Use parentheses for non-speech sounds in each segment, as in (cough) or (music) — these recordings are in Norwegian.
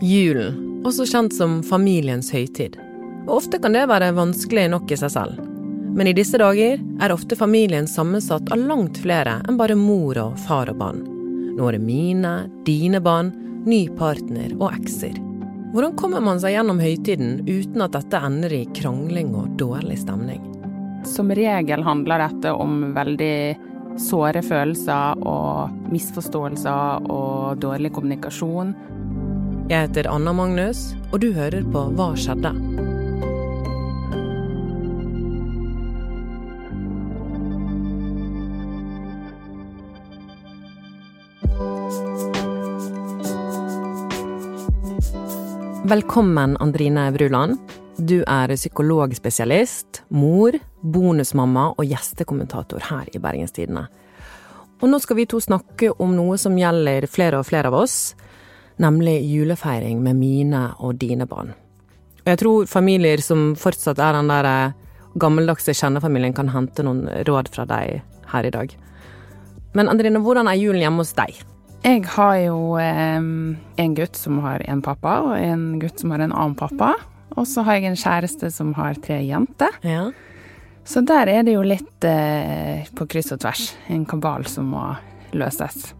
Julen, også kjent som familiens høytid. Og ofte kan det være vanskelig nok i seg selv. Men i disse dager er ofte familien sammensatt av langt flere enn bare mor og far og barn. Nå er det mine, dine barn, ny partner og ekser. Hvordan kommer man seg gjennom høytiden uten at dette ender i krangling og dårlig stemning? Som regel handler dette om veldig såre følelser og misforståelser og dårlig kommunikasjon. Jeg heter Anna Magnus, og du hører på Hva skjedde? Velkommen, Andrine Bruland. Du er psykologspesialist, mor, bonusmamma og gjestekommentator her i Bergenstidene. Og nå skal vi to snakke om noe som gjelder flere og flere av oss, nemlig julefeiring med mine og dine barn. Og jeg tror familier som fortsatt er den der eh, gammeldagse kjennefamilien, kan hente noen råd fra deg her i dag. Men Andrine, hvordan er julen hjemme hos deg? Jeg har jo eh, en gutt som har en pappa, og en gutt som har en annen pappa. Og så har jeg en kjæreste som har tre jenter. Ja. Så der er det jo litt eh, på kryss og tvers. En kabal som må løses.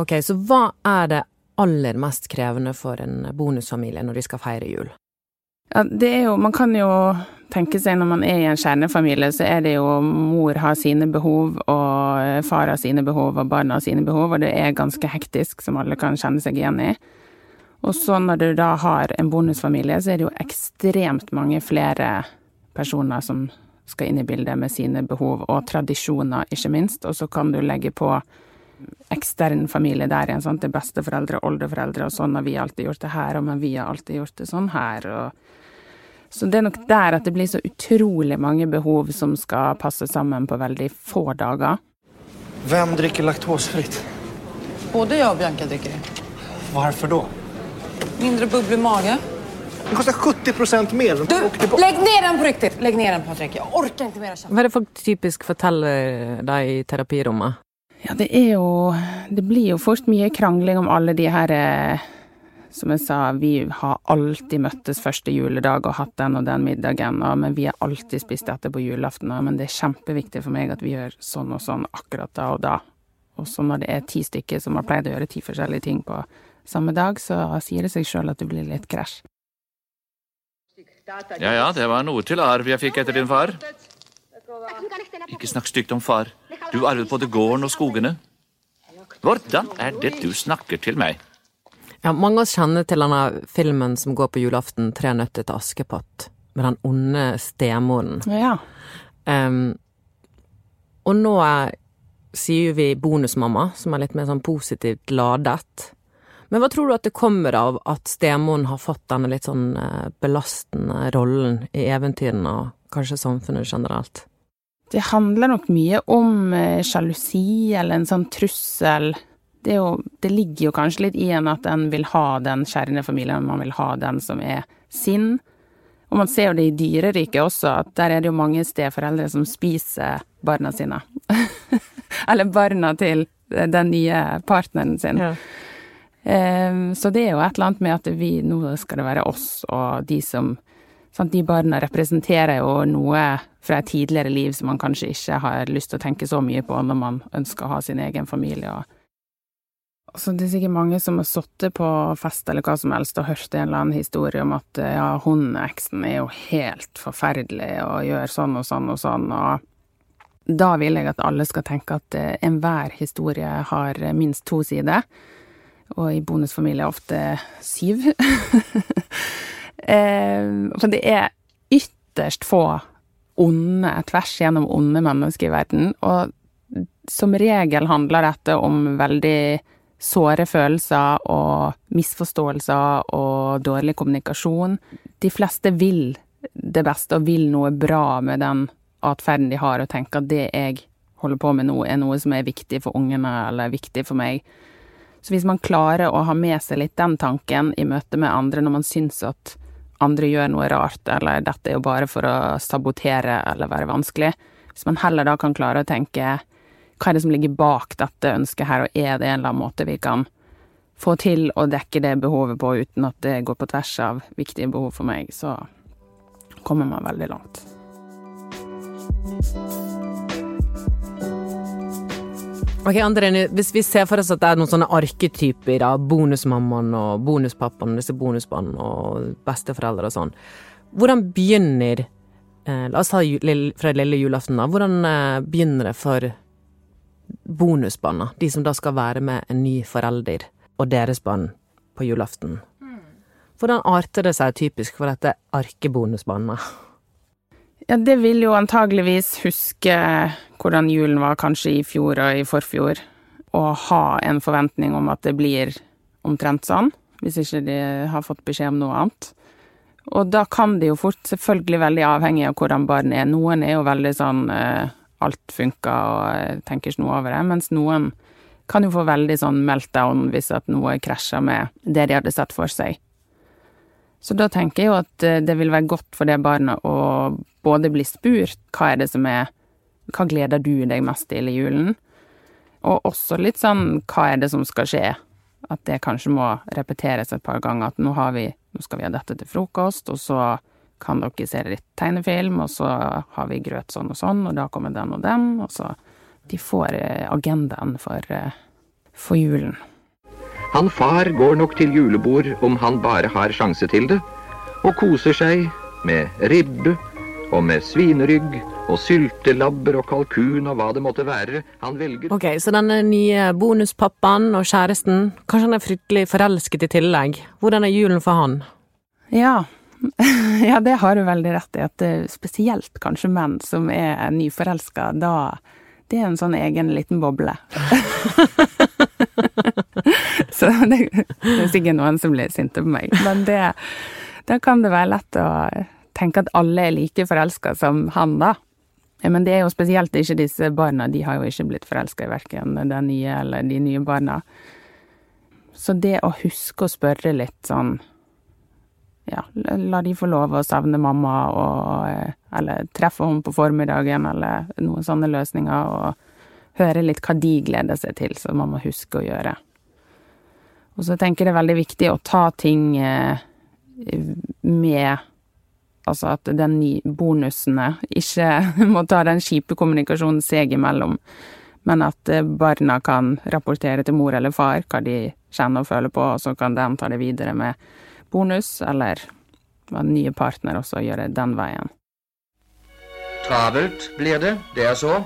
Ok, så hva er det aller mest krevende for en bonusfamilie når de skal feire jul? Ja, det er jo Man kan jo tenke seg når man er i en kjernefamilie, så er det jo mor har sine behov, og far har sine behov, og barna har sine behov, og det er ganske hektisk, som alle kan kjenne seg igjen i. Og så når du da har en bonusfamilie, så er det jo ekstremt mange flere personer som skal inn i bildet med sine behov, og tradisjoner, ikke minst. Og så kan du legge på ekstern familie der igjen. Sant? Det besteforeldre og oldeforeldre, og sånn har vi alltid gjort det her, og men vi har alltid gjort det sånn her. Og... Så det er nok der at det blir så utrolig mange behov som skal passe sammen på veldig få dager. Hvem drikker laktosfritt? Både jeg og Bianca drikker det. Hvorfor da? Mindre bubbel i magen. Det koster 70 mer. Du, legg ned den på riktig! Legg ned den, Patrick. Jeg orker ikke mer. Hva er det folk typisk forteller deg i terapirommet? Ja, det er jo Det blir jo fort mye krangling om alle de her eh, Som jeg sa, vi har alltid møttes første juledag og hatt den og den middagen, og, men vi har alltid spist dette på julaften, men det er kjempeviktig for meg at vi gjør sånn og sånn akkurat da og da. Og så når det er ti stykker som har pleid å gjøre ti forskjellige ting på samme dag, så sier det seg sjøl at det blir litt krasj. Ja ja, det var noe til arv jeg fikk etter din far. Ikke snakk stygt om far. Du arvet både gården og skogene. Hvordan er det du snakker til meg? Ja, mange av oss kjenner til denne filmen som går på julaften, 'Tre nøtter til Askepott', med den onde stemoren. Ja. Um, og nå er, sier vi bonusmamma, som er litt mer sånn positivt ladet. Men hva tror du at det kommer av at stemoren har fått denne litt sånn eh, belastende rollen i eventyrene, og kanskje samfunnet generelt? Det handler nok mye om eh, sjalusi eller en sånn trussel. Det, jo, det, ligger jo kanskje litt i en at en vil ha den kjernefamilien, man vil ha den som er sin. Og man ser jo det i dyreriket også, at der er det jo mange steforeldre som spiser barna sine. (laughs) eller barna til den nye partneren sin. Ja. Um, så det er jo et eller annet med at vi, nå skal det være oss og de som Sant? De barna representerer jo noe fra et tidligere liv som man kanskje ikke har lyst til å tenke så mye på når man ønsker å ha sin egen familie. Så det er sikkert mange som har sittet på fest eller hva som helst og hørt en eller annen historie om at ja, hun eksen er jo helt forferdelig og gjør sånn og sånn og sånn, og da vil jeg at alle skal tenke at eh, enhver historie har minst to sider, og i bonusfamilie ofte syv. (laughs) Eh, for det er ytterst få onde, tvers gjennom onde mennesker i verden. Og som regel handler dette om veldig såre følelser og misforståelser og dårlig kommunikasjon. De fleste vil det beste og vil noe bra med den atferden de har, og tenker at det jeg holder på med nå, er noe som er viktig for ungene eller viktig for meg. Så hvis man klarer å ha med seg litt den tanken i møte med andre når man syns at andre gjør noe rart, eller dette er jo bare for å sabotere eller være vanskelig. Hvis man heller da kan klare å tenke hva er det som ligger bak dette ønsket her, og er det en eller annen måte vi kan få til å dekke det behovet på uten at det går på tvers av viktige behov for meg, så kommer man veldig langt. Ok, André, Hvis vi ser for oss at det er noen sånne arketyper av bonusmammaen og bonuspappaen, disse bonusbarna og besteforeldre og sånn, hvordan begynner eh, La oss ta fra lille julaften, da. Hvordan eh, begynner det for bonusbarna, de som da skal være med en ny forelder og deres barn på julaften? Hvordan arter det seg typisk for dette arkebonusbarnet? Ja, det vil jo antageligvis huske hvordan julen var kanskje i fjor og i forfjor, og ha en forventning om at det blir omtrent sånn, hvis ikke de har fått beskjed om noe annet. Og da kan det jo fort, selvfølgelig veldig avhengig av hvordan barn er. Noen er jo veldig sånn eh, alt funker og eh, tenker ikke noe over det, mens noen kan jo få veldig sånn meltdown hvis at noe krasjer med det de hadde sett for seg. Så da tenker jeg jo at eh, det vil være godt for det barnet å både bli spurt hva er det som er Hva gleder du deg mest til i julen? Og også litt sånn hva er det som skal skje? At det kanskje må repeteres et par ganger. At nå har vi nå skal vi ha dette til frokost, og så kan dere se litt tegnefilm, og så har vi grøt sånn og sånn, og da kommer den og den, og så De får eh, agendaen for, eh, for julen. Han far går nok til julebord om han bare har sjanse til det, og koser seg med ribbe og med svinerygg og syltelabber og kalkun og hva det måtte være han velger. Ok, Så denne nye bonuspappaen og kjæresten, kanskje han er fryktelig forelsket i tillegg. Hvordan er julen for han? Ja, (laughs) ja det har du veldig rett i. At spesielt kanskje menn som er nyforelska, da Det er en sånn egen liten boble. (laughs) Så (laughs) det, det er sikkert noen som blir sinte på meg. Men det, da kan det være lett å tenke at alle er like forelska som han, da. Men det er jo spesielt ikke disse barna, de har jo ikke blitt forelska i verken den nye eller de nye barna. Så det å huske å spørre litt sånn Ja, la de få lov å savne mamma, og Eller treffe henne på formiddagen, eller noen sånne løsninger, og høre litt hva de gleder seg til, som man må huske å gjøre. Og så tenker jeg det er veldig viktig å ta ting med Altså at den bonusene ikke (laughs) må ta den kjipe kommunikasjonen seg imellom, men at eh, barna kan rapportere til mor eller far hva de kjenner og føler på, og så kan de ta det videre med bonus, eller hva nye partner også gjøre den veien. Travelt blir det, det er så.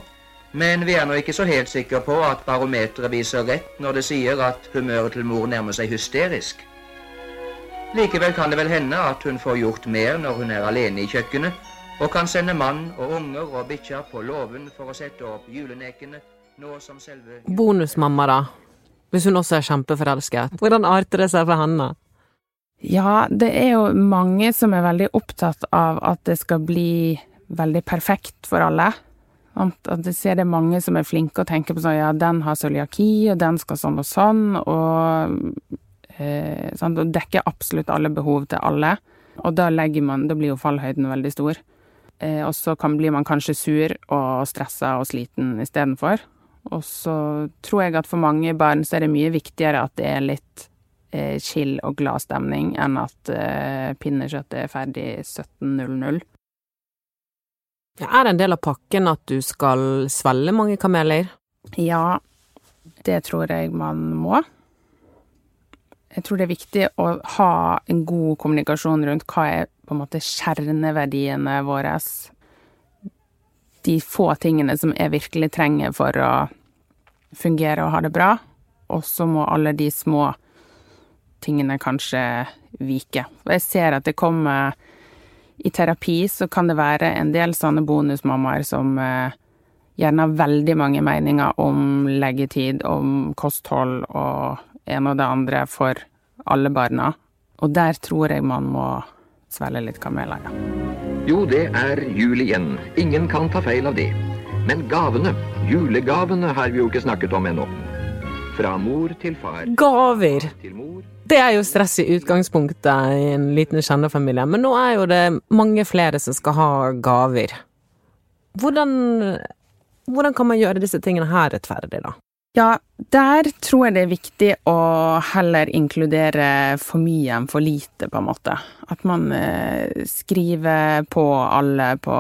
Men vi er nå ikke så helt sikre på at barometeret viser rett når det sier at humøret til mor nærmer seg hysterisk. Likevel kan det vel hende at hun får gjort mer når hun er alene i kjøkkenet, og kan sende mann og unger og bikkjer på låven for å sette opp julenekene, nå som selve Bonusmamma, da? Hvis hun også er kjempeforelsket. Hvordan arter det seg for henne? Ja, det er jo mange som er veldig opptatt av at det skal bli veldig perfekt for alle. At jeg ser det er mange som er flinke og tenker på sånn ja, den har cøliaki, og den skal sånn og sånn, og Eh, sånn, Og dekker absolutt alle behov til alle. Og da man Da blir jo fallhøyden veldig stor. Eh, og så kan, blir man kanskje sur og stressa og sliten istedenfor. Og så tror jeg at for mange barn så er det mye viktigere at det er litt eh, chill og glad stemning enn at eh, pinnekjøttet er ferdig 17.00. Er det en del av pakken at du skal svelge mange kameler? Ja, det tror jeg man må. Jeg tror det er viktig å ha en god kommunikasjon rundt hva er på en måte kjerneverdiene våre. De få tingene som jeg virkelig trenger for å fungere og ha det bra. Og så må alle de små tingene kanskje vike. Og jeg ser at det kommer I terapi så kan det være en del sånne bonusmammaer som eh, gjerne har veldig mange meninger om leggetid, om kosthold og en og det andre for alle barna. Og der tror jeg man må svelge litt kameler, ja. Jo, det er jul igjen. Ingen kan ta feil av det. Men gavene, julegavene, har vi jo ikke snakket om ennå. Fra mor til far. Gaver! Det er jo stress i utgangspunktet i en liten kjennerfamilie, men nå er jo det mange flere som skal ha gaver. Hvordan hvordan kan man gjøre disse tingene her rettferdig, da? Ja, der tror jeg det er viktig å heller inkludere for mye enn for lite, på en måte. At man eh, skriver på alle på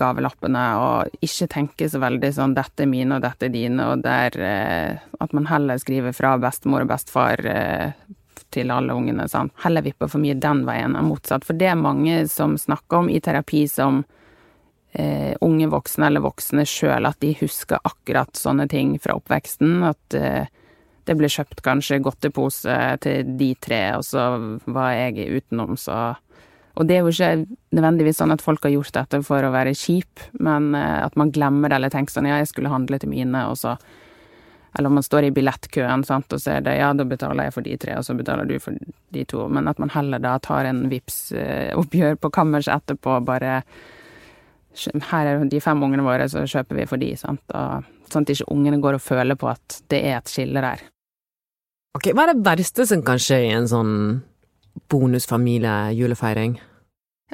gavelappene, og ikke tenker så veldig sånn 'dette er mine, og dette er dine', og der eh, At man heller skriver fra bestemor og bestefar eh, til alle ungene, sant. Heller vipper for mye den veien enn motsatt. For det er mange som snakker om i terapi som eh, unge voksne eller voksne sjøl at de husker akkurat sånne ting fra oppveksten. At eh, det ble kjøpt kanskje godtepose til de tre, og så var jeg utenom, så Og det er jo ikke nødvendigvis sånn at folk har gjort dette for å være kjip, men eh, at man glemmer det eller tenker sånn ja, jeg skulle handle til mine, og så eller om man står i billettkøen, sant, og så er det ja, da betaler jeg for de tre, og så betaler du for de to. Men at man heller da tar en vips eh, oppgjør på kammers etterpå, bare her er de fem ungene våre, så kjøper vi for de, sant. Og, sånn at ikke ungene går og føler på at det er et skille der. Ok, Hva er det verste som kan skje i en sånn bonusfamilie-julefeiring?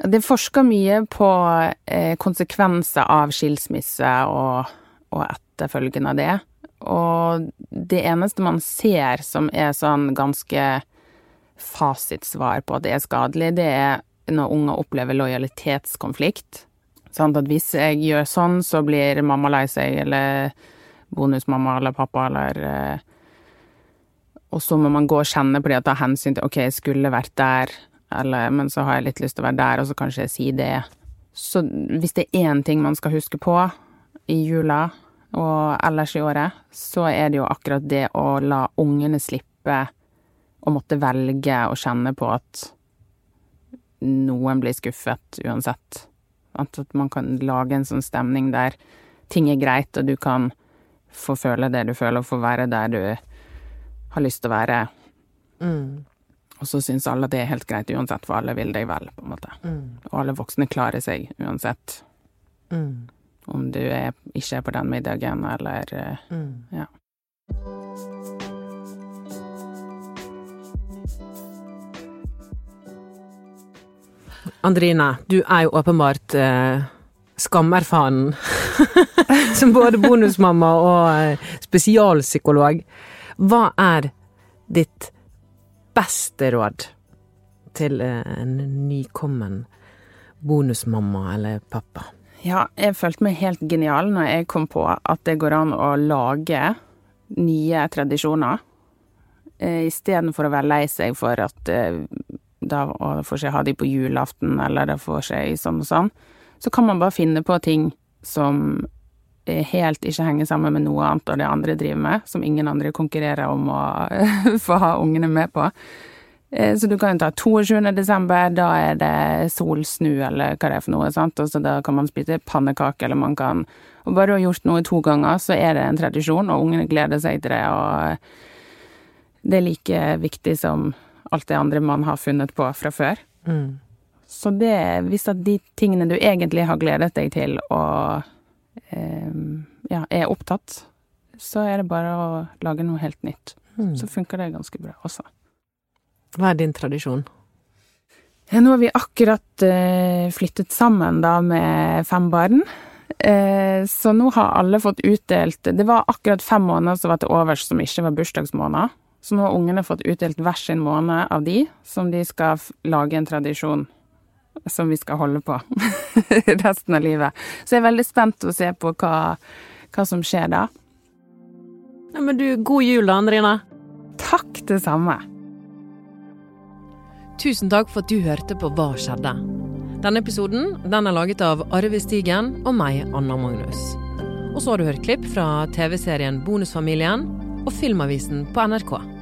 Det er forska mye på eh, konsekvenser av skilsmisse og, og etterfølgen av det. Og det eneste man ser som er sånn ganske fasitsvar på at det er skadelig, det er når unger opplever lojalitetskonflikt. Sånn at hvis jeg gjør sånn, så blir mamma lei seg, eller bonusmamma eller pappa, eller eh, Og så må man gå og kjenne på det og ta hensyn til OK, jeg skulle vært der, eller Men så har jeg litt lyst til å være der, og så kanskje jeg sier det. Så hvis det er én ting man skal huske på i jula og ellers i året, så er det jo akkurat det å la ungene slippe å måtte velge og kjenne på at noen blir skuffet uansett. At man kan lage en sånn stemning der ting er greit, og du kan få føle det du føler, og få være der du har lyst til å være. Mm. Og så syns alle at det er helt greit uansett, for alle vil deg vel, på en måte. Mm. Og alle voksne klarer seg uansett. Mm. Om du er, ikke er på den middagen, eller eh, Mm. Ja. Andrine, du er jo åpenbart eh, skammerfanen (laughs) Som både bonusmamma og eh, spesialpsykolog. Hva er ditt beste råd til eh, en nykommen bonusmamma eller pappa? Ja, jeg følte meg helt genial når jeg kom på at det går an å lage nye tradisjoner. Eh, Istedenfor å være lei seg for at eh, da får jeg ha de på julaften, eller det får seg sånn og sånn. Så kan man bare finne på ting som eh, helt ikke henger sammen med noe annet og det andre driver med, som ingen andre konkurrerer om å (laughs) få ha ungene med på. Eh, Så du kan jo ta 22. desember, da er det solsnu, eller hva det er for noe, sant, og så da kan man spise pannekake, eller man kan Og bare du har gjort noe to ganger, så er det en tradisjon, og ungene gleder seg til det, og det er like viktig som alt det andre man har funnet på fra før. Mm. Så det, hvis at de tingene du egentlig har gledet deg til og eh, ja, er opptatt, så er det bare å lage noe helt nytt. Mm. Så funker det ganske bra også. Hva er din tradisjon? Ja, nå har vi akkurat uh, flyttet sammen da med fem barn. Uh, så nå har alle fått utdelt Det var akkurat fem måneder som var til overs som ikke var bursdagsmåneder. Så nå har ungene fått utdelt hver sin måned av de, som de skal f- lage en tradisjon som vi skal holde på (laughs) resten av livet. Så jeg er veldig spent å se på hva, hva som skjer da. Ja, men du, god jul da, Andrine. Takk, det samme. Tusen takk for at du hørte på Hva skjedde? Denne episoden den er laget av Arve Stigen og meg, Anna Magnus. Og så har du hørt klipp fra TV-serien Bonusfamilien og Filmavisen på NRK.